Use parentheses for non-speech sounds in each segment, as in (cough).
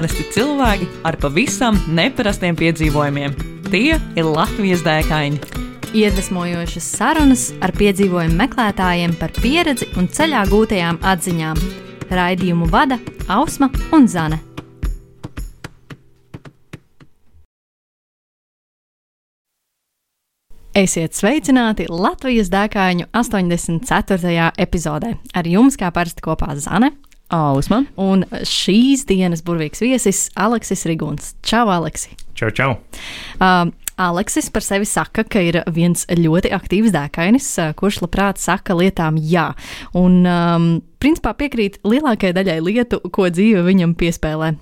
Parasti cilvēki ar pavisam neparastiem piedzīvojumiem. Tie ir Latvijas dēkaini. Iedvesmojošas sarunas ar piedzīvojumu meklētājiem par pieredzi un ceļā gūtajām atziņām. Raidījumu vada Ausma un Zane. Esiet sveicināti Latvijas dēkāņu 84. epizodē. Ar jums kā parasti kopā Zane. Ausma. Un šīs dienas burvīgs viesis Aleksis Riguns. Čau, Aleksi! Čau, čau! Uh, Aleksis par sevi saka, ka ir viens ļoti aktīvs dēkainis, kurš labprāt saka lietām jā. Un, um, principā piekrīt lielākajai daļai lietu, ko dzīve viņam piespēlē,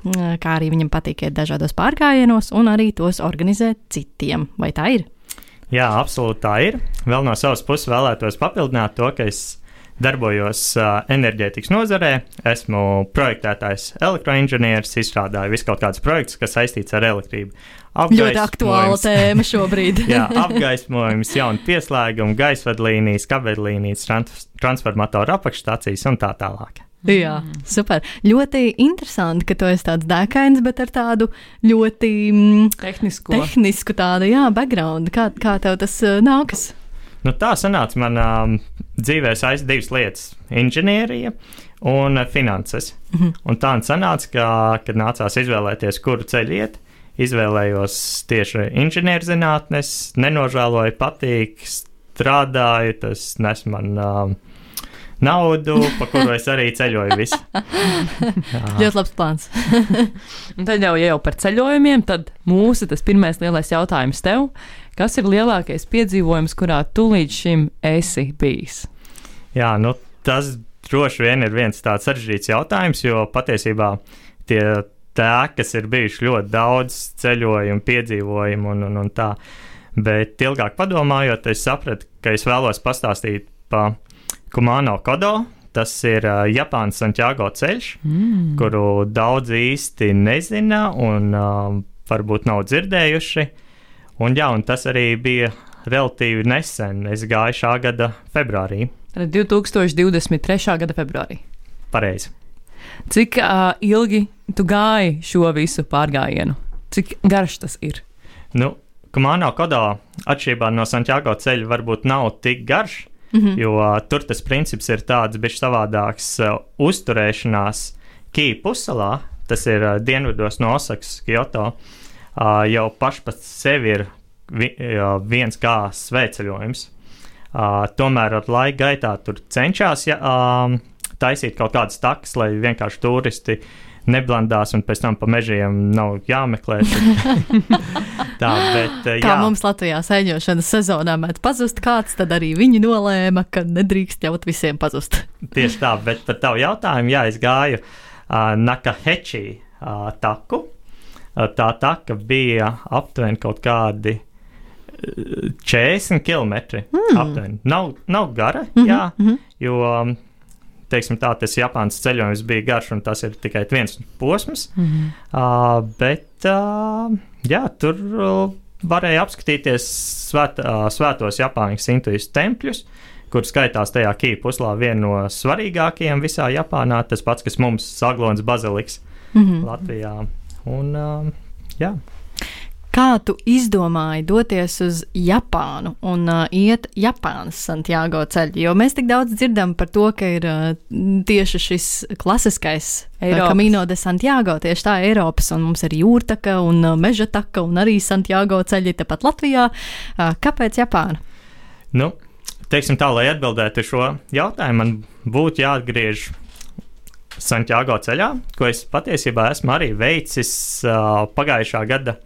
kā arī viņam patīk iet dažādos pārgājienos un arī tos organizēt citiem. Vai tā ir? Jā, absolūti tā ir. Vēl no savas puses vēlētos papildināt to, ka es darbojos uh, enerģētikas nozarē, esmu projektētājs, elektroinženieris, izstrādāju visu kaut kādus projektus, kas saistīts ar elektrību. Ļoti aktuāla tēma šobrīd. (laughs) jā, apgaismojums, jaunu pieslēgumu, gaisvadlīnijas, kabeļlīnijas, trans transformatoru apakšstācijas un tā tālāk. Jā, super. Ļoti interesanti, ka tu esi tāds dēkains, bet ar tādu ļoti mm, tehnisku, tehnisku tādu, jā, background. Kā, kā tev tas nākas? Nu, tā sanāca manā um, dzīvē aiz divas lietas - inženierija un uh, finanses. Mm -hmm. Un tā sanāca, ka, kad nācās izvēlēties, kuru ceļu iet, izvēlējos tieši inženierzinātnes, nenožēloju, patīk, strādāju, tas nes man. Um, naudu, pa kuru es arī ceļoju. (laughs) Ļoti labs plāns. (laughs) Un tad jau, ja jau par ceļojumiem, tad mūsu tas pirmais lielais jautājums tev. Kas ir lielākais piedzīvojums, kurā tu līdz šim esi bijis? Jā, nu tas droši vien ir viens tāds sarežģīts jautājums, jo patiesībā tie tēkas ir bijuši ļoti daudz ceļojumu, piedzīvojumu un, un, un tā. Bet ilgāk padomājot, es sapratu, ka es vēlos pastāstīt par Kumano Kodo. Tas ir uh, Japānas Santiago ceļš, mm. kuru daudz īsti nezina un uh, varbūt nav dzirdējuši. Un, jā, un tas arī bija relatīvi nesen. Es gāju šā gada februārī. 2023. gada februārī. Pareizi. Cik uh, ilgi tu gāji šo visu pārgājienu? Cik garš tas ir? Nu, Kumano Kodo atšķirībā no Santiago ceļa varbūt nav tik garš. Mm -hmm. Jo uh, tur tas princips ir tāds, bijis savādāks uh, uzturēšanās Kīpa puselā, tas ir uh, dienvidos no Osakas, Kyoto. Uh, jau paši pats sevi ir vi, uh, viens kā svētceļojums. Uh, tomēr ar laika gaitā tur cenšas ja, uh, taisīt kaut kādas takas, lai vienkārši turisti uh, neblandās, un pēc tam pa mežiem nav jāmeklē. (laughs) tā, bet, eh, jā. Kā mums Latvijā sēņošanas sezonā mēdz pazust kāds, tad arī viņi nolēma, ka nedrīkst ļaut visiem pazust. Tieši tā, bet par tavu jautājumu, jā, es gāju uh, Nakahechi uh, taku. Uh, tā taka bija aptuveni kaut kādi 40 km. Mm. Aptuveni. Nav, nav gara, mm -hmm, jā, mm -hmm. jo um, teiksim, tā, tas Japānas ceļojums bija garš, un tas ir tikai viens posms. Mm -hmm. uh, bet uh, jā, tur uh, varēja apskatīties svēt, uh, svētos Japāņu intuīstu tempļus. Kur skaitās tajā Kīpa puslā viena no svarīgākajiem visā Japānā, tas pats, kas mums Saglons Baziliks mm -hmm. Latvijā. Un, uh, jā. Kā tu izdomāji doties uz Japānu un uh, iet Japānas Santiago ceļu? Jo mēs tik daudz dzirdam par to, ka ir uh, tieši šis klasiskais uh, Camino de Santiago, tieši tā Eiropas, un mums ir jūrtaka un uh, meža taka un arī Santiago ceļi tepat Latvijā. Uh, kāpēc Japāna? Nu, teiksim tā, lai atbildētu šo jautājumu, man būtu jāatgriež Santiago ceļā, ko es patiesībā esmu arī veicis uh, pagājušā gada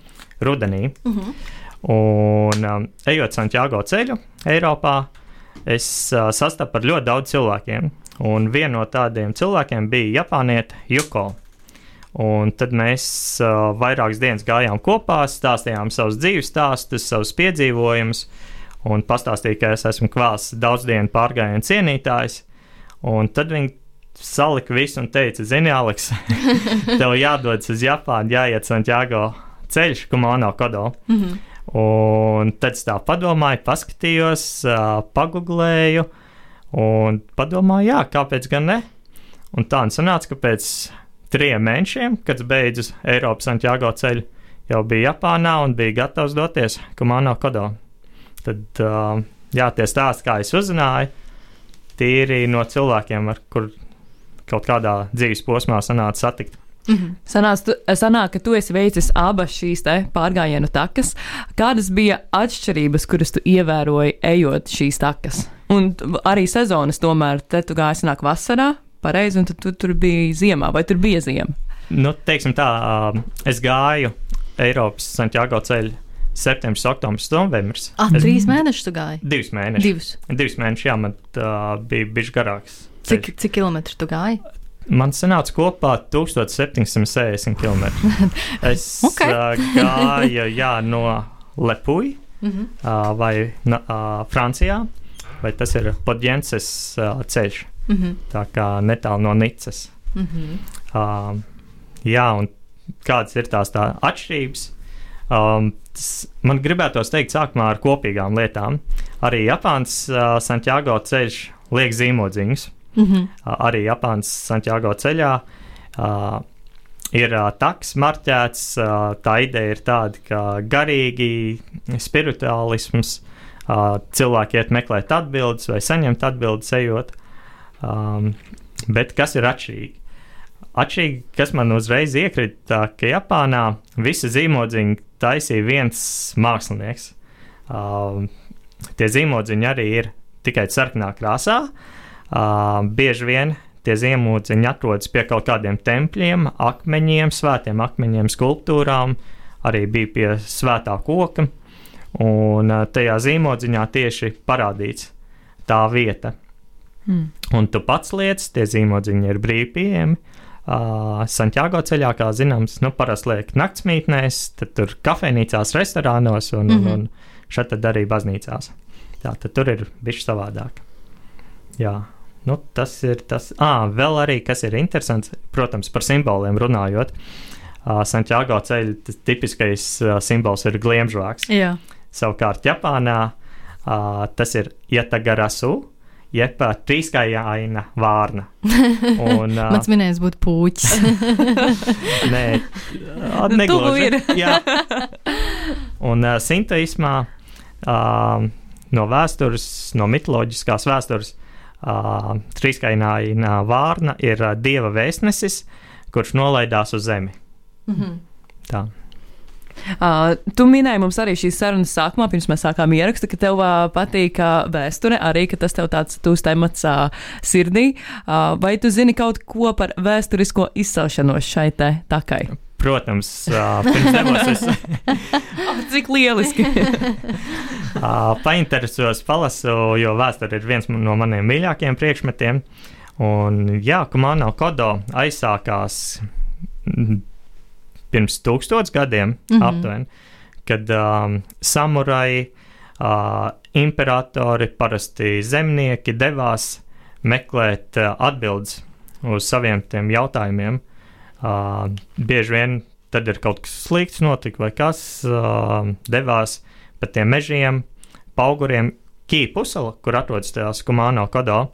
rudenī. Uh -huh. Un um, ejot Santiago ceļu Eiropā, es uh, sastapu ar ļoti daudz cilvēkiem. Un viena no tādiem cilvēkiem bija Japānieta Juko. Un tad mēs uh, vairākas dienas gājām kopā, stāstījām savus dzīves stāstus, savus piedzīvojumus, un pastāstīja, ka es esmu kvāls daudz dienu pārgājienu cienītājs. Un tad viņi salika visu un teica, zini, Aleks, (laughs) tev jādodas uz Japānu, jāiet Santiago ceļš, Kumano Kodo. Mm -hmm. Un tad es tā padomāju, paskatījos, pagūglēju un padomāju, jā, kāpēc gan ne? Un tā sanāca, ka pēc trim mēnešiem, kad es beidzu Eiropas Santiago ceļu, jau biju Japānā un biju gatavs doties Kumano Kodo. Tad, uh, jā, tie stāsti, kā es uzzināju, tīri no cilvēkiem, ar kuriem kaut kādā dzīves posmā sanāca satikt. Mm -hmm. Sanāc, tu, sanāk, ka tu esi veicis abas šīs pārgājienu takas. Kādas bija atšķirības, kuras tu ievēroji, ejot šīs takas? Un arī sezonas tomēr, te tu gāji sanāk vasarā, pareizi, un tad tu tur biji ziemā, vai tur bija ziema? Nu, teiksim tā, es gāju Eiropas Santiago ceļu septembris, oktobris, novembris. Ah, es, trīs mēnešus tu gāji? Divus mēnešus. Divus. Divus mēnešus, jā, man uh, bija bijis garāks. Cik, cik kilometru tu gāji? Man sanāca kopā 1760 km. (laughs) Es okay. uh, gāju jā, no Lepuja mm -hmm. uh, vai uh, Francijā, vai tas ir Podjenses uh, ceļš. Mm -hmm. Tā kā netālu no Nicas. Mm -hmm. uh, jā, un kādas ir tās tā atšķirības? Um, tas, man gribētos teikt, sākumā ar kopīgām lietām. Arī Japāns uh, Santiago ceļš liek zīmodziņus. Mm -hmm. Arī Japānas Santiago ceļā ir taks marķēts. Tā ideja ir tāda, ka garīgi spirituālisms cilvēki iet meklēt atbildes vai saņemt atbildes ejot. Bet kas ir atšķirīgi? Atšķirīgi, kas man uzreiz iekrita, ka Japānā visi zīmodziņi taisīja viens mākslinieks. Tie zīmodziņi arī ir tikai sarkanā krāsā. Uh, Uh, bieži vien tie zīmodziņi atrodas pie kaut kādiem tempļiem, akmeņiem, svētiem akmeņiem, skulptūrām, arī bija pie svētā koka. Un tajā zīmodziņā tieši parādīts tā vieta. Mm. Un tu pats lietas, tie zīmodziņi ir brīvi pieejami. Uh, Santiago ceļā, kā zināms, nu, parasti liek naktsmītnēs, tad tur kafejnīcās, restorānos un, mm -hmm. un, un šeit arī baznīcās. Tā tad tur ir bijis savādāk. Jā. Nu, tas ir tas, ah, vēl arī kas ir interesants, protams, par simboliem runājot. Uh, Santiago ceļa tipiskais uh, simbols ir gliemžvāks. Jā. Savukārt Japānā uh, tas ir ietagarasu, jeb trīskājaina vārna. (laughs) Un, uh, Mans minējums būtu pūķis. (laughs) nē, (laughs) negluži. Jā. Un uh, sintoismā uh, no vēstures, no mitoloģiskās vēstures uh, trīskaināja vārna ir uh, dieva vēstnesis, kurš nolaidās uz zemi. Mm -hmm. Tā. Uh, tu minēji mums arī šīs sarunas sākumā, pirms mēs sākām ierakstu, ka tev uh, patīk uh, vēsture, arī ka tas tev tāds tūs temats uh, sirdī. Uh, vai tu zini kaut ko par vēsturisko izcelšanos šai te takai? Protams, uh, pirms devos es. oh, (laughs) cik lieliski! (laughs) uh, painteresojos, palasu, jo vēsture ir viens no maniem mīļākajiem priekšmetiem. Un, jā, Kumano Kodo aizsākās pirms tūkstotis gadiem mm -hmm. aptuveni, kad um, samurai, uh, imperatori, parasti zemnieki devās meklēt uh, atbildes uz saviem tiem jautājumiem. Uh, bieži vien tad ir kaut kas slikts notika, vai kas uh, devās pa tiem mežiem, pauguriem. Kīpusala, kur atrodas tās Kumāno kodo,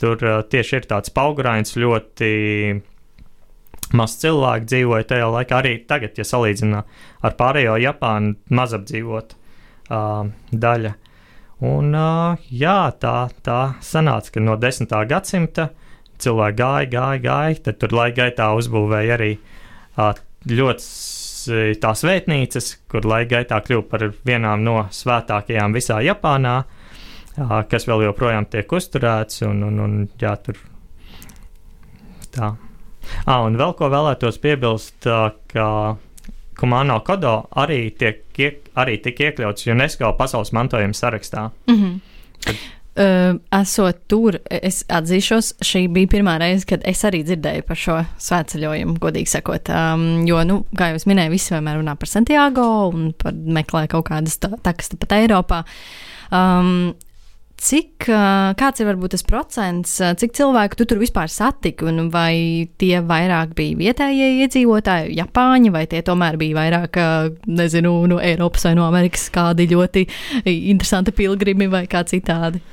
tur uh, tieši ir tāds paugurains, ļoti maz cilvēku dzīvoja tajā laikā. Arī tagad, ja salīdzina ar pārējo Japānu, mazapdzīvot uh, daļa. Un, uh, jā, tā, tā sanāca, ka no 10. gadsimta cilvēki gāja, gāja, gāja. Tad tur laika gaitā uzbūvēja arī uh, ļoti tās vētnīcas, kur laika gaitā kļuva par vienām no svētākajām visā Japānā, kas vēl joprojām tiek uzturēts. Un, un, un, jā, tur tā. Ah, un vēl ko vēlētos piebilst, ka Kumano Kodo arī tiek, iek, arī tika iekļauts UNESCO pasaules mantojuma sarakstā. Mm -hmm. Tad, Uh, esot tur, es atzīšos, šī bija pirmā reize, kad es arī dzirdēju par šo svētceļojumu, godīgi sakot. Um, jo, nu, kā jau minēju, visi vienmēr runā par Santiago un par meklē kaut kādas takas pat Eiropā. Um, cik, kāds ir varbūt tas procents, cik cilvēku tu tur vispār satiki, un vai tie vairāk bija vietējie iedzīvotāji, Japāņi, vai tie tomēr bija vairāk, nezinu, no Eiropas vai no Amerikas kādi ļoti interesanti pilgrimi vai kā citādi?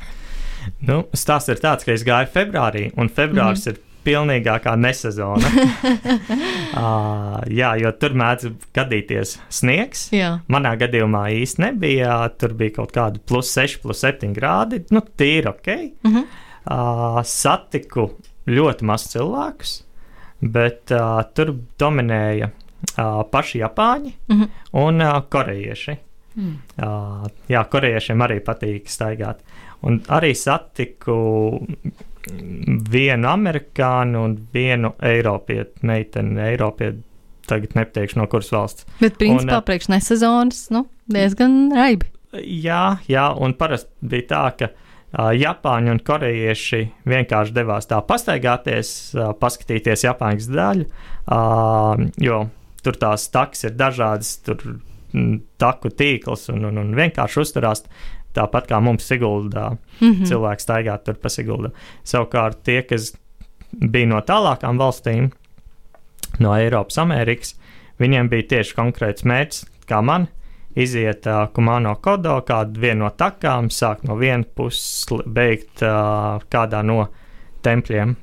Nu, stāsts ir tāds, ka es gāju februārī, un februāris mm -hmm. ir pilnīgākā nesezona. (laughs) uh, jā, jo tur mēdz gadīties sniegs. Jā. Manā gadījumā īsti nebija. Tur bija kaut kādi plus 6, plus 7 grādi. Nu, tīri ok. Mhm. Uh, satiku ļoti maz cilvēkus, bet uh, tur dominēja uh, paši Japāņi Mhm. un uh, korejieši. Mm. Uh, jā, korejiešiem arī patīk staigāt. Un arī satiku vienu amerikāņu un vienu eiropietu meiteni. Eiropieti tagad nepateikšu, no kuras valsts. Bet principā Un, priekš nesezonas, nu, diezgan raibi. Jā, jā, un parasti bija tā, ka uh, Japāņi un korejieši vienkārši devās tā pastaigāties, uh, paskatīties Japāņas daļu, uh, jo tur tās takas ir dažādas, tur taku tīkls un, un, un vienkārši uzturās. Tāpat kā mums Siguldā, Mhm. cilvēki staigā tur pa Siguldu. Savukārt tie, kas bija no tālākām valstīm, no Eiropas, Amerikas, viņiem bija tieši konkrēts mērķis, kā man, iziet uh, Kumano kodo, kādu vienu no takām, sākt no vienas puses, beigt uh, kādā no tempļiem,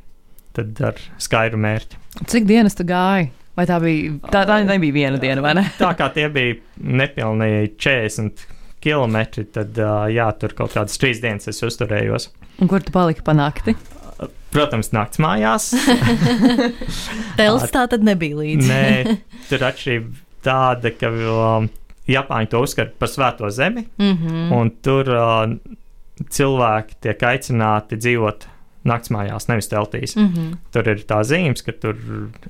tad ar skaidru mērķi. Cik dienas tu gāji? Vai tā bija? Tā, tā nebija viena diena, vai ne? Tā kā tie bija nepilnīgi 40 km, tad uh, jā, tur kaut kādas trīs dienas es uzturējos. Un kur tu paliki pa nakti? Protams, nakts mājās. (laughs) Tels tā tad nebija līdzi. Nē, tur atšķirība tāda, ka um, Japāņi to uzskata par svēto zemi, Mhm. un tur uh, cilvēki tiek aicināti dzīvot naktsmājās, nevis teltīs. Mhm. Tur ir tā zīmes, ka tur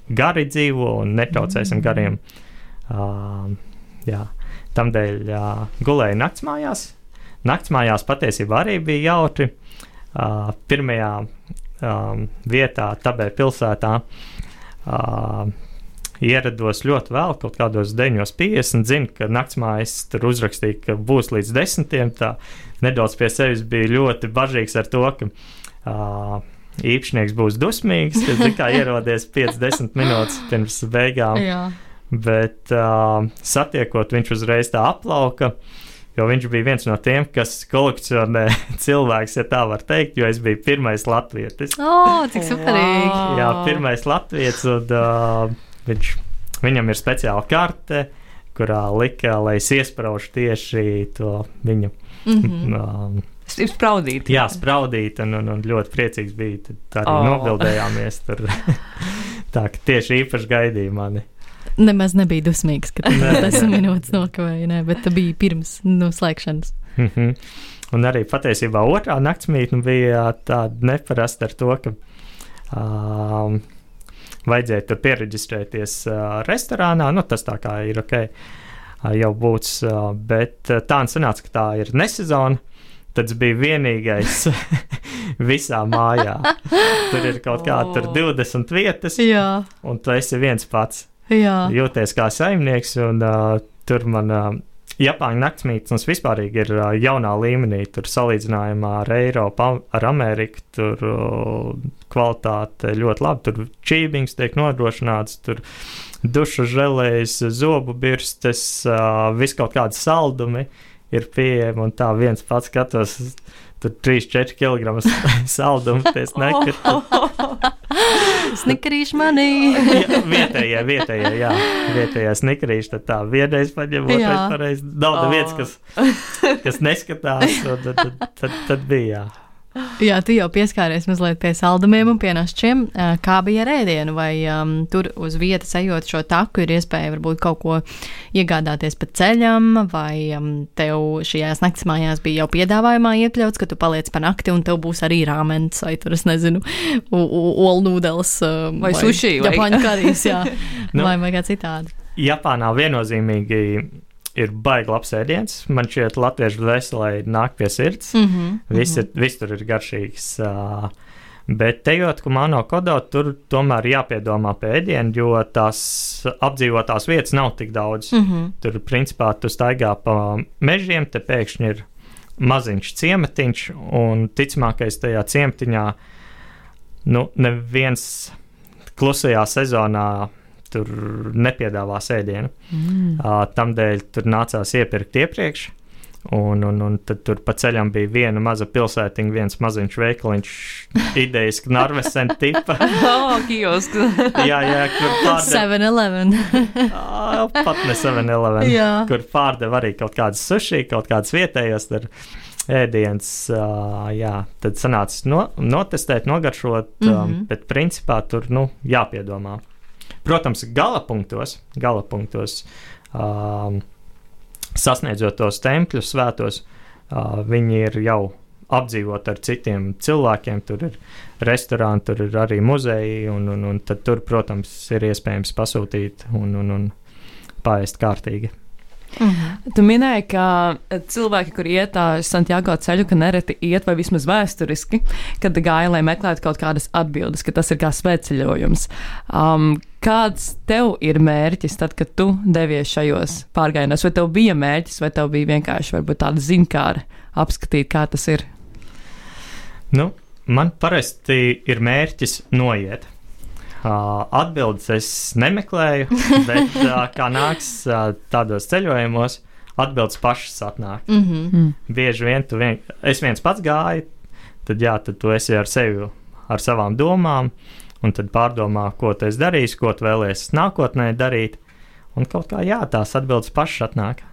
gari dzīvo un netraucēsim gariem. Uh, jā, tamdēļ uh, gulēju naktsmājās. Naktsmājās patiesībā arī bija jautri. Uh, pirmajā um, vietā, Tabē pilsētā, uh, ierados ļoti vēl, kaut kādos 9.50. Zinu, ka naktsmājas tur uzrakstīja, ka būs līdz 10. Tā nedaudz pie sevis bija ļoti bažīgs ar to, ka uh, īpašnieks būs dusmīgs, ka tikai ierodies 5-10 minūtes pirms beigām. Jā. Bet uh, satiekot, viņš uzreiz tā aplauka. Jo viņš bija viens no tiem, kas kolekcionē (laughs) cilvēkus, ja tā var teikt, jo es biju pirmais latvietis. O, cik superīgi. Wow. Jā, pirmais latviečs, un uh, viņš, viņam ir speciāla karte, kurā lika, lai es iesprāžu tieši to viņu. Mhm. Um, Es ir spraudīti. jā, spraudīt, un, un, un ļoti priecīgs bija. Tad arī Oh. oh. nobildējāmies tur. (laughs) tā kā tieši īpaši gaidīja mani. Nemaz nebija dusmīgs, ka tas minūtes nokavēja, nē, bet tā bija pirms noslēgšanas. Mhm. Un arī patiesībā otrā naktsmītne bija tāda neparasta ar to, ka um, vajadzēja tur pieregistrēties uh, restorānā. Nu, tas tā kā ir ok, uh, jau būs, uh, bet uh, tā sanāca, ka tā ir nesezona. Tas bija vienīgais (laughs) visā mājā. Tur ir kaut kāda Oh. 20 vietas, Jā, un tu esi viens pats jā. jūties kā saimnieks, un uh, tur man uh, Japāņu naktsmītnes vispār ir uh, jaunā līmenī. Tur salīdzinājumā ar Eiropu, ar Ameriku, tur uh, kvalitāte ļoti laba. Tur čībings tiek nodrošināts, tur dušu žēlējas, zobu birstes, uh, vis kaut kādi saldumi ir pieejami, un tā viens pats skatos. Tur 3-4 kg (laughs) saldumu, tas nekad. Snikarīši manī. Jā, vietējie, vietējie, jā, vietējie snikrīši. Tad tā vienreiz paņem, otrais pareizi. Nav Oh. neviens, kas, kas neskatās, un tad, tad, tad, tad bija. Jā. Jā, tu jau pieskāries mazliet pie saldumiem un pienāšķiem. Kā bija ar ēdienu? Vai um, tur uz vietas ejot šo taku ir iespēja varbūt kaut ko iegādāties pa ceļam, vai um, tev šajās naktas mājās bija jau piedāvājumā iekļauts, ka tu paliec pa nakti un tev būs arī rāmens, vai tur es nezinu, olnūdeles um, Vai sushi, vai- Japāņu karīs, jā, (laughs) Nu. vai, vai kā citādi. Japānā viennozīmīgi ir baigi labs ēdiens. Man šķiet, latviešu veselē nāk pie sirds. Mm -hmm. Viss, ir, viss tur ir garšīgs. Uh, bet ejot kumano kodā, tur tomēr jāpiedomā pie ēdienu, jo tās apdzīvotās vietas nav tik daudz. Mm -hmm. Tur, principā, tu staigā pa mežiem, te pēkšņi ir maziņš ciematiņš, un ticamākais tajā ciematiņā, nu, neviens klusajā sezonā tur nepiedāvās ēdienu. Mm. Uh, Tamdēļ tur nācās iepirkt iepriekš. Un, un, un tad tur pa ceļam bija viena maza pilsētiņa, viens maziņš veikaliņš, idejas Narvesen tipa. (laughs) oh, kiosks. (laughs) jā, jā, kur pārdeva. 7-Eleven. Ā, Pat ne 7-Eleven. Jā. Kur pārdeva arī kaut kādas sushi, kaut kādas vietējās tur ēdienas. ā, Jā, tad sanāca no, notestēt, nogaršot, mm. -hmm. bet principā tur, nu, jāpiedomā. Protams, gala punktos, gala punktos um, sasniedzot tos tempļus, svētos, uh, viņi ir jau apdzīvot ar citiem cilvēkiem. Tur ir restorāni, tur ir arī muzeji, un, un, un tur, protams, ir iespējams pasūtīt un, un, un paēst kārtīgi. Mhm. Tu minēji, ka cilvēki, kur iet tā Santiago ceļu, ka nereti iet, vai vismaz vēsturiski, kad gāja, lai meklētu kaut kādas atbildes, ka tas ir kā svētceļojums. Um, kāds tev ir mērķis tad, kad tu devies šajos pārgājienos? Vai tev bija mērķis, vai tev bija vienkārši varbūt tāda zinkāra apskatīt, kā tas ir? Nu, man parasti ir mērķis noiet. Atbildes es nemeklēju, (laughs) bet kā nāks tādos ceļojumos, atbildes pašas atnāk. Mhm. Mm. Bieži vien tu vien, es viens pats gāju, tad jā, tad tu esi ar sevi, ar savām domām, un tad pārdomā, ko tu esi darījis, ko tu vēlēsies nākotnē darīt. Un kaut kā jā, tās atbildes pašas atnāk.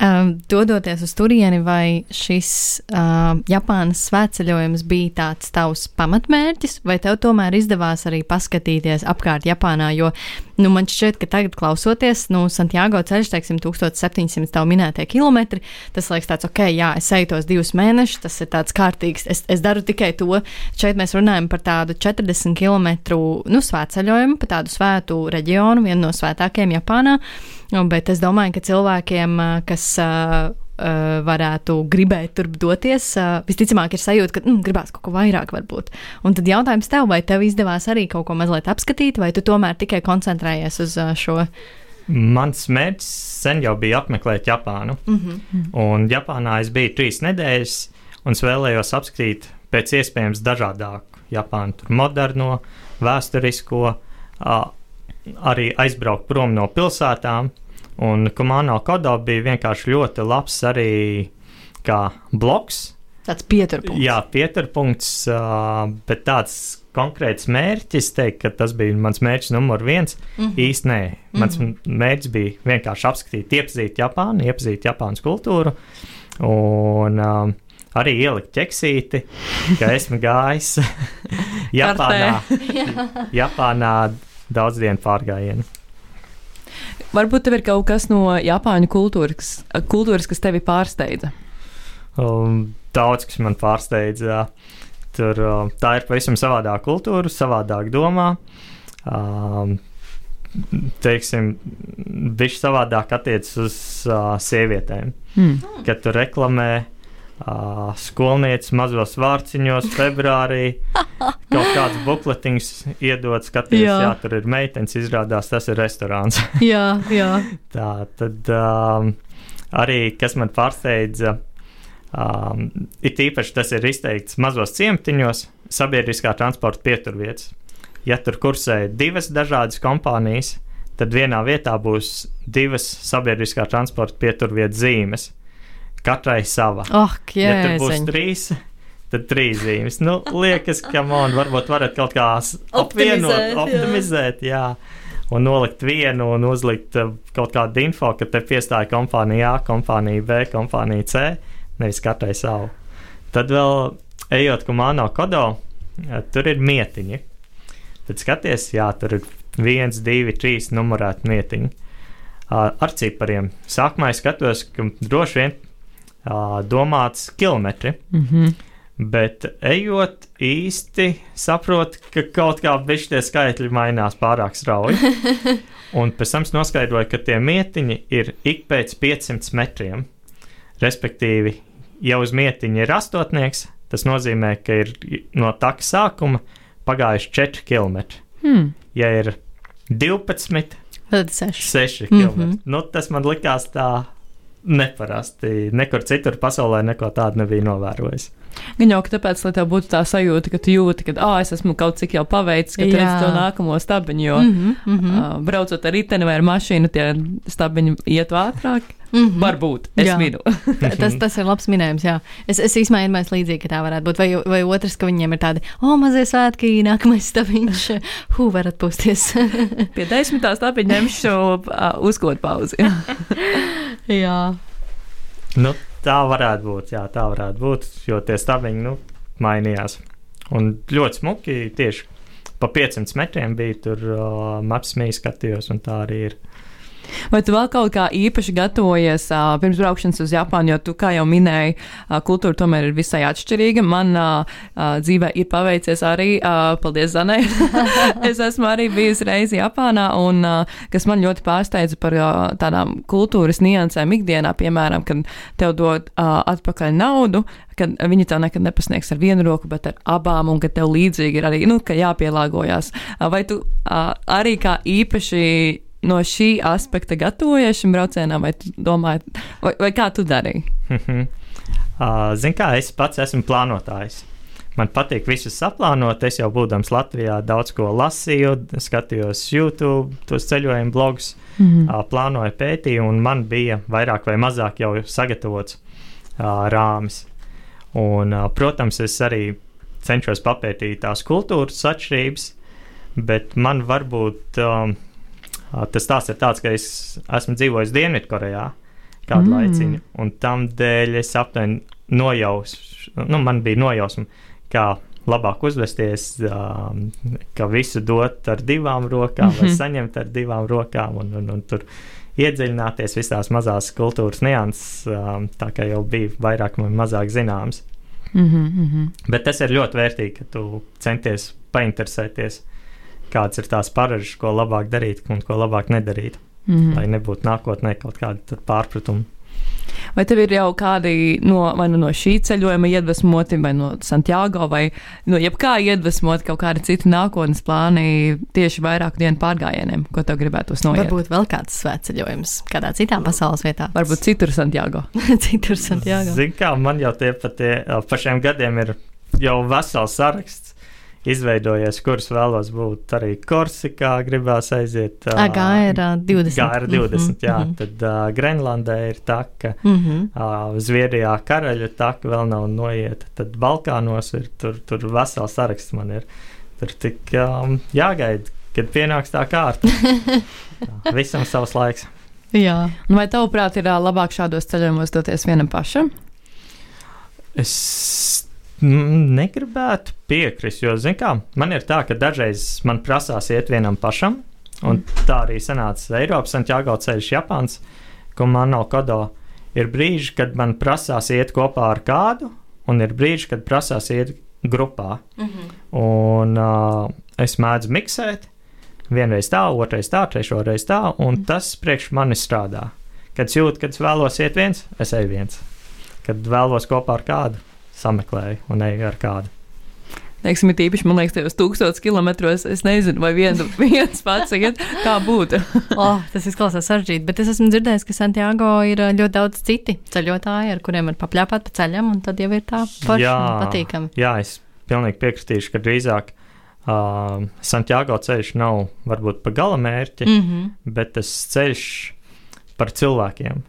Um, dodoties uz turieni, vai šis uh, Japānas svētceļojums bija tāds tavs pamatmērķis, vai tev tomēr izdevās arī paskatīties apkārt Japānā? Jo nu, man šķiet, ka tagad klausoties, nu, Santiago ceļš, teiksim, 1700 tev minētie kilometri, tas liekas tāds, ok, jā, es eju tos divus mēnešus, tas ir tāds kārtīgs, es, es daru tikai to. Šeit mēs runājam par tādu 40 km nu, svētceļojumu, pa tādu svētu reģionu, vienu no svētākajiem Japānā. Nu, Bet es domāju, ka cilvēkiem, ā, kas uh, varētu gribēt tur doties, visticamāk ir sajūta, ka mm, gribās kaut ko vairāk varbūt. Un tad jautājums tev, vai tev izdevās arī kaut ko mazliet apskatīt, vai tu tomēr tikai koncentrējies uz šo? Mans mērķis sen jau bija apmeklēt Japānu. Mm -hmm. Un Japānā es biju trīs nedēļas, un es vēlējos apskatīt pēc iespējams dažādāku Japānu, tur moderno, vēsturisko, arī aizbraukt prom no pilsētām. Un Kumano Kodo bija vienkārši ļoti labs arī kā bloks. Tāds pieturpunkts. Jā, pieturpunkts, bet tāds konkrēts mērķis, teikt, ka tas bija mans mērķis numur viens. Mm -hmm. Īsti nē, mans mm -hmm. mērķis bija vienkārši apskatīt, iepazīt Japānu, iepazīt Japānas kultūru un um, arī ielikt ķeksīti, ka esmu gājis (laughs) Japānā, (laughs) Japānā daudz dienu pārgājienu. Varbūt tev ir kaut kas no Japāņu kultūras, kultūras kas tevi pārsteidza. Um, daudz kas man pārsteidza. Tur, um, tā ir pavisam savādāka kultūra, savādāk domā. Um, teiksim, viņš savādāk attiecas uz uh, sievietēm. Mm. Kad tu reklamē uh, skolnieces mazos vārciņos, februārī kaut kāds bukletiņš iedod, skaties, jā. Jā. tur ir meitenes, izrādās tas ir restorāns. (laughs) jā, jā. Tā tad um, arī, kas man pārsteidza, um, ir tīpaši tas ir izteikts mazos ciematiņos, sabiedriskā transporta pieturvietas. Ja tur kursē divas dažādas kompānijas, tad vienā vietā būs divas sabiedriskā transporta pieturvietas zīmes. Katrai sava. Oh, Ja tur būs trīs, tad trīs zīmes. Nu, liekas, ka man varbūt varat kaut kā apvienot, Optimizēt, jā. jā. Un nolikt vienu un uzlikt uh, kaut kādu info, ka te piestāja kompānija A, kompānija B, kompānija C, nevis katrai savu. Tad vēl ejot Kumano kodo, uh, tur ir mietiņi. Tad skaties, jā, tur ir viens, divi, trīs numurēti mietiņi. Ar cipariem. Sākumā es skatos, ka droši vien domāts kilometri, Mm -hmm. bet ejot īsti saprotu, ka kaut kā bišķi tie skaitļi mainās pārāk strauji. (laughs) Un pēc tam es noskaidroju, ka tie mietiņi ir ik pēc 500 metriem. Respektīvi, ja uz mietiņa ir astotnieks, tas nozīmē, ka ir no taka sākuma pagājuši 4 km. Hmm. Ja ir 12, Tad seši. 6 Mhm. km. Nu, tas man likās tā neparasti. Nekur citur pasaulē neko tādu nebija novērojis. Gan jau ka tāpēc, lai tev būtu tā sajūta, ka tu jūti, ka ah, es esmu kaut cik jau paveicis, ka tu redz to nākamo stabiņu. Jo Mm -hmm, mm -hmm. uh, braucot ar riteni vai ar mašīnu, tie stabiņi iet ātrāk. Mm -hmm. Varbūt es minu. (laughs) tas, tas ir labs minējums. Jā. Es, es īstenībā iedomājos līdzīgi, ka tā varētu būt. Vai, vai otrs, ka viņiem ir tādi, o, mazie svētki, nākamais stabiņš, (laughs) hu, var atpūsties. Pie desmitās tāpēc ņemšu uh, uzkot pauzi. (laughs) jā. Nu, tā varētu būt, jā, tā varētu būt, jo tie stabiņi nu, mainījās. Un ļoti smuki tieši pa 500 metriem bija tur uh, maps mīja skatījos, un tā arī ir. Vai tu vēl kaut kā īpaši gatavojies uh, pirms braukšanas uz Japānu, jo tu, kā jau minēji, uh, kultūra tomēr ir visai atšķirīga. Man uh, dzīvē ir paveicies arī, uh, paldies Zanai. (laughs) es esmu arī bijusi reizi Japānā, un uh, kas man ļoti pārsteidza par uh, tādām kultūras niansēm ikdienā, piemēram, kad tev dod uh, atpakaļ naudu, kad viņi tev nekad nepasniegs ar vienu roku, bet ar abām, un ka tev līdzīgi ir arī, nu, ka jāpielāgojas. Uh, vai tu uh, arī kā īpaši no šī aspekta gatavojies šim braucienam, vai tu domāji, vai, vai kā tu darīji? uh, (laughs) Zini, kā es pats esmu plānotājs. Man patīk visu saplānot. Es jau būdams Latvijā daudz ko lasīju, skatījos YouTube, tos ceļojumu blogus, mm -hmm. plānoju, pētīju, un man bija vairāk vai mazāk jau sagatavots uh, rāmis. Un, protams, es arī cenšos papētīt tās kultūras atšķirības, bet man varbūt. Um, Tas tās ir tāds, ka es esmu dzīvojis Dienvidkorejā kādu mm. laiciņu, un tam dēļ es aptuveni nojausmu, nu, man bija nojausma, kā labāk uzvesties, um, ka visu dot ar divām rokām, mm -hmm. vai saņemt ar divām rokām, un, un, un tur iedziļināties visās mazās kultūras nianses, um, tā kā jau bija vairāk vai mazāk zināms. Mm -hmm. Bet tas ir ļoti vērtīgi, ka tu centies painteresēties kādas ir tās paražas, ko labāk darīt un ko labāk nedarīt. Mm -hmm. Lai nebūtu nākotnē kaut kādi pārpratumi. Vai tev ir jau kādi no, nu no šī ceļojuma iedvesmoti, vai no Santiago, vai no jebkā iedvesmot kaut kādi citi nākotnes plāni tieši vairāku dienu pārgājieniem, ko tev gribētos noiet? Varbūt vēl kāds svētceļojums kādā citā pasaules vietā. Varbūt citur Santiago. (laughs) citur Santiago. Zini, kā man jau tie pa, tie, pa šiem gadiem ir jau vesels saraksts izveidojies, kurus vēlos būt arī Korsikā, gribās aiziet. Uh, Gāra 20. Gāra 20, mm -hmm. jā. Tad uh, Grenlandē ir taka, mm -hmm. uh, Zviedrijā karaļa taka vēl nav noieta, tad Balkānos ir tur, tur vesels saraksts man ir. Tur tik um, jāgaida, kad pienāks tā kārta. (laughs) tā, visam savs laiks. Jā. Un vai tavuprāt ir labāk šādos ceļojumos doties vienam pašam? Es Negribētu piekrist, jo, zināmā kā, man ir tā, ka dažreiz man prasās iet vienam pašam, un tā arī sanāca Eiropas Santiago ceļš Japāns, ko man nav kodo. Ir brīži, kad man prasās iet kopā ar kādu, un ir brīži, kad prasās iet grupā. Mm -hmm. Un uh, es mēdzu miksēt, vienreiz tā, otrreiz tā, trešo reizi tā, un mm. tas priekš manis strādā. Kad jūtu, kad es vēlos iet viens, es eju viens. Kad vēlos kopā ar kādu, sameklēju un eju ar kādu. Teiksim, ir īpaši, man liekas, tajos tūkstošos kilometros. Es nezinu, vai viens, (laughs) viens pats iet, kā būtu. (laughs) oh, tas izklausās sarežģīti, bet es esmu dzirdējis, ka Santiago ir ļoti daudz citi ceļotāji, ar kuriem var papļāpāt pa ceļam, un tad jau ir tā un patīkami. Jā, es pilnīgi piekritīšu, ka drīzāk uh, Santiago ceļš nav varbūt pa gala mērķi, mm -hmm. bet tas ceļš par cilvēkiem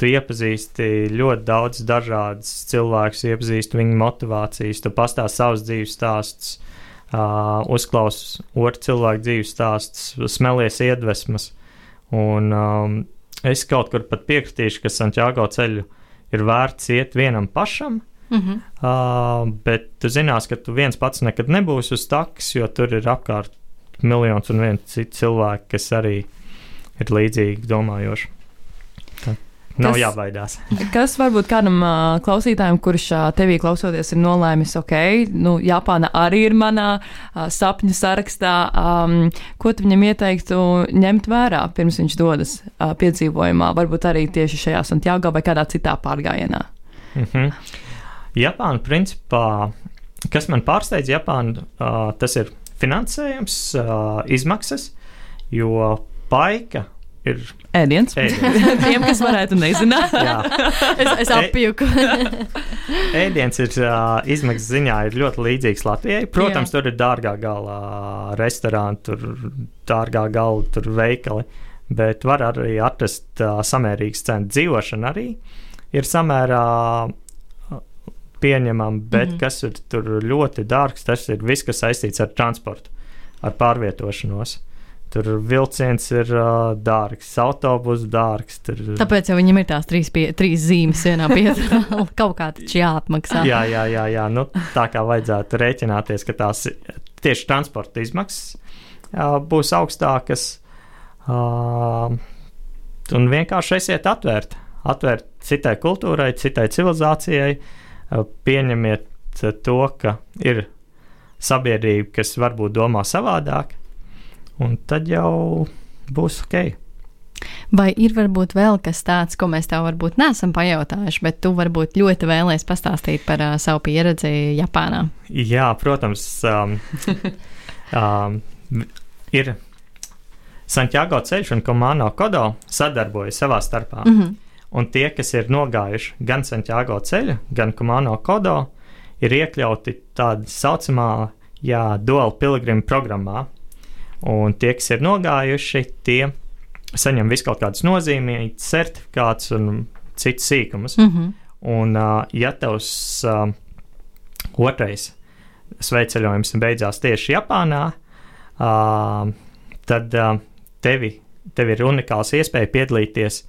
tu iepazīsti ļoti daudz dažādus cilvēkus, iepazīsti viņu motivācijas, tu pastāsti savus dzīves stāstus, uh, uzklausi otru cilvēku dzīves stāstus, smelies iedvesmas. Un um, es kaut kur pat piekritīšu, ka Santiago ceļu ir vērts iet vienam pašam. Mm -hmm. uh, bet tu zinās, ka tu viens pats nekad nebūsi uz takas, jo tur ir apkārt miljons un viens cits cilvēks, kas arī ir līdzīgi domājoši. Nav kas, jābaidās. (laughs) kas varbūt kādam uh, klausītājam, kurš uh, tevī klausoties, ir nolēmis, ok, nu, Japāna arī ir manā uh, sapņu sarakstā. Um, ko tu viņam ieteiktu ņemt vērā pirms viņš dodas uh, piedzīvojumā, varbūt arī tieši šajā Santiago vai kādā citā pārgājienā? Mm -hmm. Japāna, principā, kas man pārsteidz, Japāna, uh, tas ir finansējums, uh, izmaksas, jo paika ir ēdiens. ēdiens. Tiem, kas varētu nezināt, (laughs) es, es apjuku. (laughs) ēdiens ir uh, izmaksas ziņā ir ļoti līdzīgs Latvijai. Protams, Jā. tur ir dārgā gala restorāni, tur dārgā gala tur veikali. bet var arī atrast uh, samērīgas cenas. Dzīvošana arī ir samērā pieņemama, bet mm -hmm. kas ir tur ļoti dārgs, tas ir viss, kas saistīts ar transportu, ar pārvietošanos. Tur vilciens ir uh, dārgs, autobus dārgs. Tur... Tāpēc jau viņam ir tās trīs, pie, trīs zīmes vienā pieturā. (laughs) Kaut kā taču jāapmaksā. jā, jā, jā, jā. Nu, tā kā vajadzētu rēķināties, ka tās tieši transporta izmaksas uh, būs augstākas. Uh, un vienkārši esiet atvērti. Atvērt citai kultūrai, citai civilizācijai, uh, pieņemiet to, ka ir sabiedrība, kas varbūt domā savādāk, un tad jau būs ok. Vai ir varbūt vēl kas tāds, ko mēs tev varbūt neesam pajautājuši, bet tu varbūt ļoti vēlēsies pastāstīt par uh, savu pieredzi Japānā? Jā, protams, um, um, (laughs) ir Santiago ceļš un Komano Kodo sadarbojas savā starpā. Mm -hmm. Un tie, kas ir nogājuši gan Santiago ceļu, gan Komano Kodo, ir iekļauti tādā saucamā jā, dual pilgrimu programmā. Un tie, kas ir nogājuši, tie saņem visu kaut kādus nozīmīgus certifikātus un citus sīkumus. Mm -hmm. Un, uh, ja tavs uh, otrais sveiceļojums beidzās tieši Japānā, uh, tad uh, tevi, tev ir unikāls iespēja piedalīties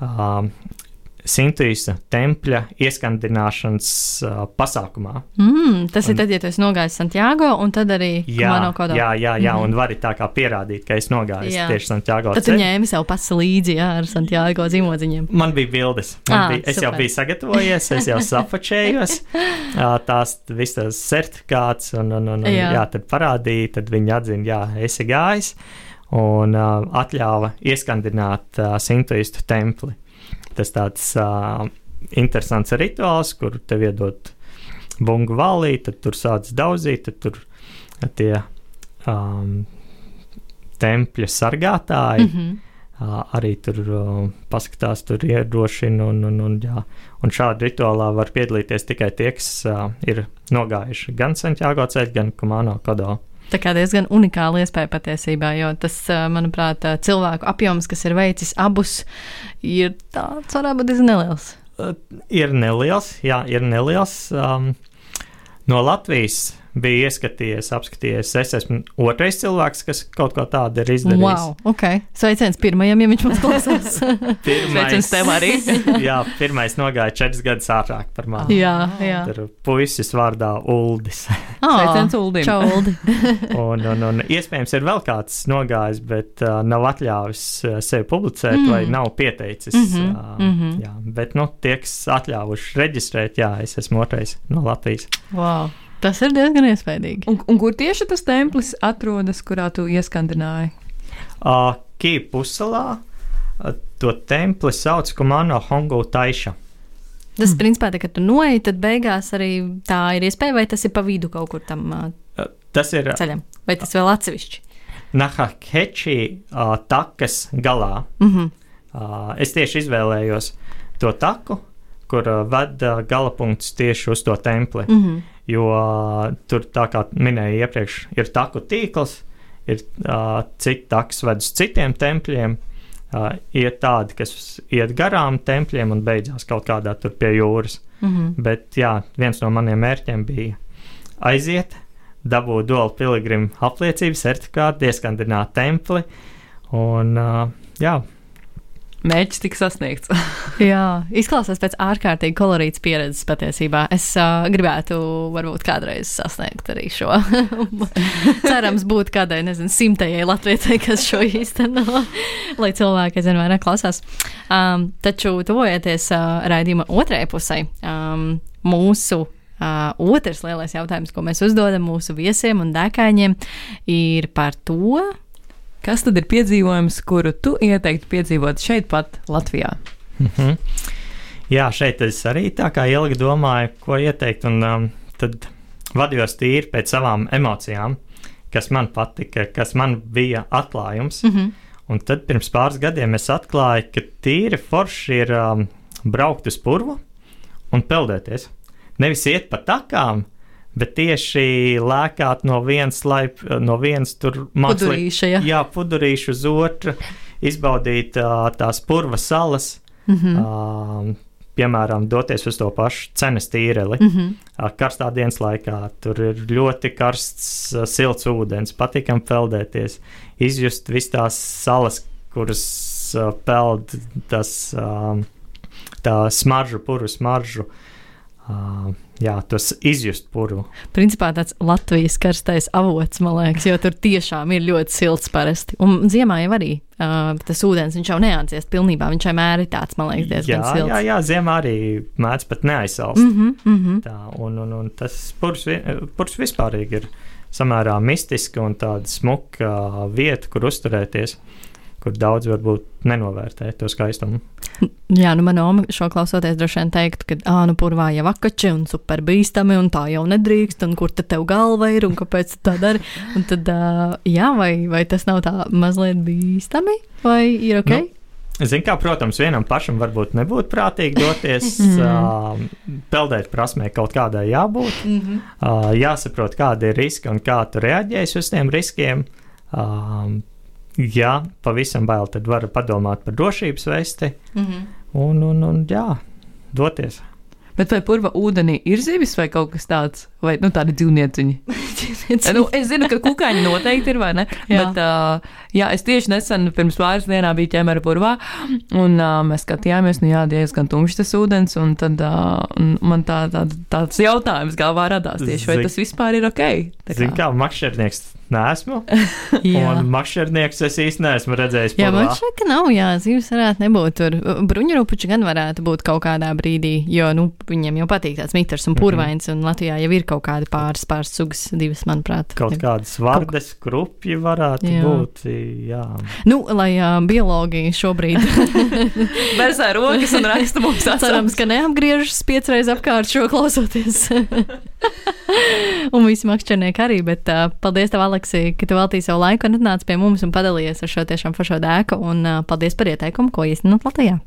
uh, Sintuisa tempļa ieskandināšanas uh, pasākumā. Mm, tas un, ir tad, ja tu esi nogājis Santiago, un tad arī Kumano Kodo. jā, jā, jā, Mhm. un vari tā kā pierādīt, ka es nogāju Jā. tieši Santiago Tad tu ņēmi sev pasi līdzi jā, ar Santiago zīmodziņiem. Man bija bildes. Man Ā, bija, es jau super. biju sagatavojies, es jau safačējos. (laughs) tās visas certifikāts, un, un, un, un Jā. jā. tad parādīja, tad viņi atzina, jā, esi gājis, un uh, atļāva ieskandināt uh, sintoistu templi. Tas tāds uh, interesants rituāls, kur tev iedod bungu valī, tad tur sāc daudzīt, tad tur tie um, tempļa sargātāji. Mm -hmm. Uh, arī tur uh, paskatās, tur iedrošina. Un, un, un, jā. un šādā rituālā var piedalīties tikai tie, kas uh, ir nogājuši gan Santiago ceļu, gan Kumano kodo. Tā kā diezgan unikāla iespēja patiesībā, jo tas, ā, manuprāt, ā, cilvēku apjoms, kas ir veicis abus, ir tāds varētu būt diezgan neliels. Uh, ir neliels, jā, ir neliels. Um, no Latvijas bija ieskatījies, apskatījies. Es esmu otrais cilvēks, kas kaut ko tādu ir izdarījis. Wow, ok. Sveiciens pirmajam, ja viņš mums klausās. (laughs) Sveiciens tev arī. (laughs) jā, pirmais nogāja četras gadus ātrāk par mani. jā, jā. Tur puisis vārdā Uldis. (laughs) Sveiciens Uldim. Čau, Uldi. Un, un, un iespējams, ir vēl kāds nogājis, bet uh, nav atļāvis uh, sevi publicēt, Mm. mm. vai nav pieteicis. Mhm, uh, mhm. jā, bet, nu, tie, kas atļāvuši reģistrēt, jā, es esmu otrais no Latvijas. Wow. Tas ir diezgan iespaidīgi. Un, un kur tieši tas templis atrodas, kurā tu ieskandināji? Uh, Kīpa puselā uh, to templi sauc Kumano Hongu Taiša. Tas, mm. principā, tā, kad tu noej, tad beigās arī tā ir iespēja, vai tas ir pa vidu kaut kur tam ā, Uh, tas ir ceļam, vai tas vēl atsevišķi. Nahakeči uh, takas galā. Mm -hmm. Uh, es tieši izvēlējos to taku, kur uh, ved uh, galapunkts tieši uz to templi. Mm -hmm. Jo uh, tur, tā kā minēju iepriekš, ir taku tīkls, ir uh, citi taks ved uz citiem tempļiem. Uh, iet tādi, kas iet garām tempļiem un beidzās kaut kādā tur pie jūras. Mm -hmm. Bet jā, viens no maniem mērķiem bija aiziet, dabūt duālu piligrimu apliecību, certifikātu, ieskandināt templi. Un, uh, jā, Mērķis tika sasniegts. (laughs) Jā, izklausās pēc ārkārtīgi kolorītas pieredzes patiesībā. Es uh, gribētu varbūt kādreiz sasniegt arī šo. (laughs) Cerams, būt kādai, nezinu, simtajai latviecei, kas šo īsteno, (laughs) lai cilvēki aizvien vairāk klausās. Um, taču tuvojoties uh, raidījuma otrajai pusē, um, mūsu Uh, otrs lielais jautājums, ko mēs uzdodam mūsu viesiem un dēkaņiem, ir par to, Kas tad ir piedzīvojums, kuru tu ieteiktu piedzīvot šeit, pat Latvijā? Mhm. Jā, šeit es arī tā kā ilgi domāju, ko ieteikt, un um, tad vadījos tīri pēc savām emocijām, kas man patika, kas man bija atklājums. mm -hmm. Un tad pirms pāris gadiem es atklāju, ka tīri forši ir um, braukt uz purvu un peldēties. Nevis iet pa takām, bet tieši lēkāt no vienas laipa, no vienas tur mākslinieka ja. Jā, pudurīšu uz otru, izbaudīt uh, tās purva salas, Mm -hmm. uh, piemēram, doties uz to pašu cenas tīreli. Mm -hmm. Karstā dienas laikā tur ir ļoti karsts, silts ūdens, patīkami peldēties, izjust visas tās salas, kuras peld tas, tā smaržu, puru smaržu. Uh, jā, tos izjust puru. Principā tāds Latvijas karstais avots, man liekas, jo tur tiešām ir ļoti silts parasti. Un ziemā jau arī uh, tas ūdens, viņš jau neatsiest pilnībā, viņš vienmēr ir tāds, man liekas, diezgan jā, silts. jā, jā, ziemā arī mēdz pat neaizsalst. Mm -hmm, mm -hmm. Tā, un, un, un tas purs, purs vispār ir samērā mistiska un tāda smuka vieta, kur uzturēties, kur daudz varbūt nenovērtē to skaistumu. (laughs) Jā, nu manā oma šo klausoties, droši vien teiktu, ka, ah, nu, purvā jau vakači un super bīstami, un tā jau nedrīkst, un kur tad tev galva ir, un kāpēc tu tā dari. Un tad, uh, jā, vai, vai tas nav tā mazliet bīstami, vai ir ok? Nu, Ziniet, kā, protams, vienam pašam varbūt nebūtu prātīgi doties (laughs) uh, peldēt prasmē, kaut kādai jābūt. Uh, jāsaprot, kādi ir riski un kā tu reaģēsi uz tiem riskiem. Um, ja pavisam bail, tad var padomāt par drošības vesti Mm -hmm. un, un, un jā, doties. Bet vai purva ūdenī ir zivis vai kaut kas tāds, vai nu, tādi dzīvnieciņi? (laughs) nu, es zinu, ka kukaiņi noteikti ir, vai ne? Jā. Bet, uh, jā, es tieši nesen, pirms pāris dienām biju ķemera purvā, un uh, mēs skatījāmies, nu jā, diezgan tumšs tas ūdens, un tad uh, un man tā, tā, tāds jautājums galvā radās tieši, vai Zin- tas vispār ir ok? Tā Zini, kā makšķernieks neesmu. (laughs) Un makšķernieks es īsti neesmu redzējis. Jā, man šķiet, ka nav, jā, zīves varētu nebūt tur. Bruņurupuči gan varētu būt kaut kādā brīdī, jo, nu, viņiem jau patīk tāds mitrs un Mhm. purvains, un Latvijā jau ir kaut kādi pāris pāris sugas, divas, manuprāt. Kaut kādas vardes, krupji varētu Jā. būt. Jā. Nu, lai uh, biologi šobrīd (laughs) Vērsē rokas un raksta mums (laughs) cerams, ka neapgriežas piecreiz apkārt šo klausoties. un visi makšķernieki arī, bet uh, paldies tev, Aleksī, ka tu veltīji savu laiku un atnāci pie mums un padalījies ar šo tiešām foršo dēku, un uh, paldies par ieteikumu, ko īstenot Latvijā.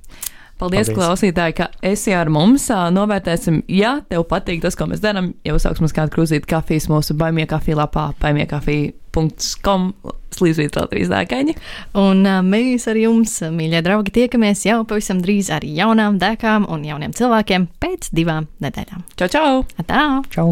Paldies, Paldies. klausītāji, ka esi ar mums. Ā, Novērtēsim, ja tev patīk tas, ko mēs darām. Jau uzsāksim uz kādu krūzīti kafijas mūsu baimie kafija lapā, baimiekafija.com slīdzītrā trīs dēkaini. Un uh, mēs ar jums, mīļie draugi, tiekamies jau pavisam drīz ar jaunām dēkām un jauniem cilvēkiem pēc divām nedēļām. Čau, čau! Tā! Čau!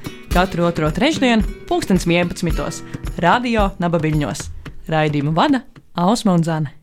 Katru otro trešdienu, pulkstens 11. Radio Nabaviļņos. Raidījumu vada Ausma un Zane.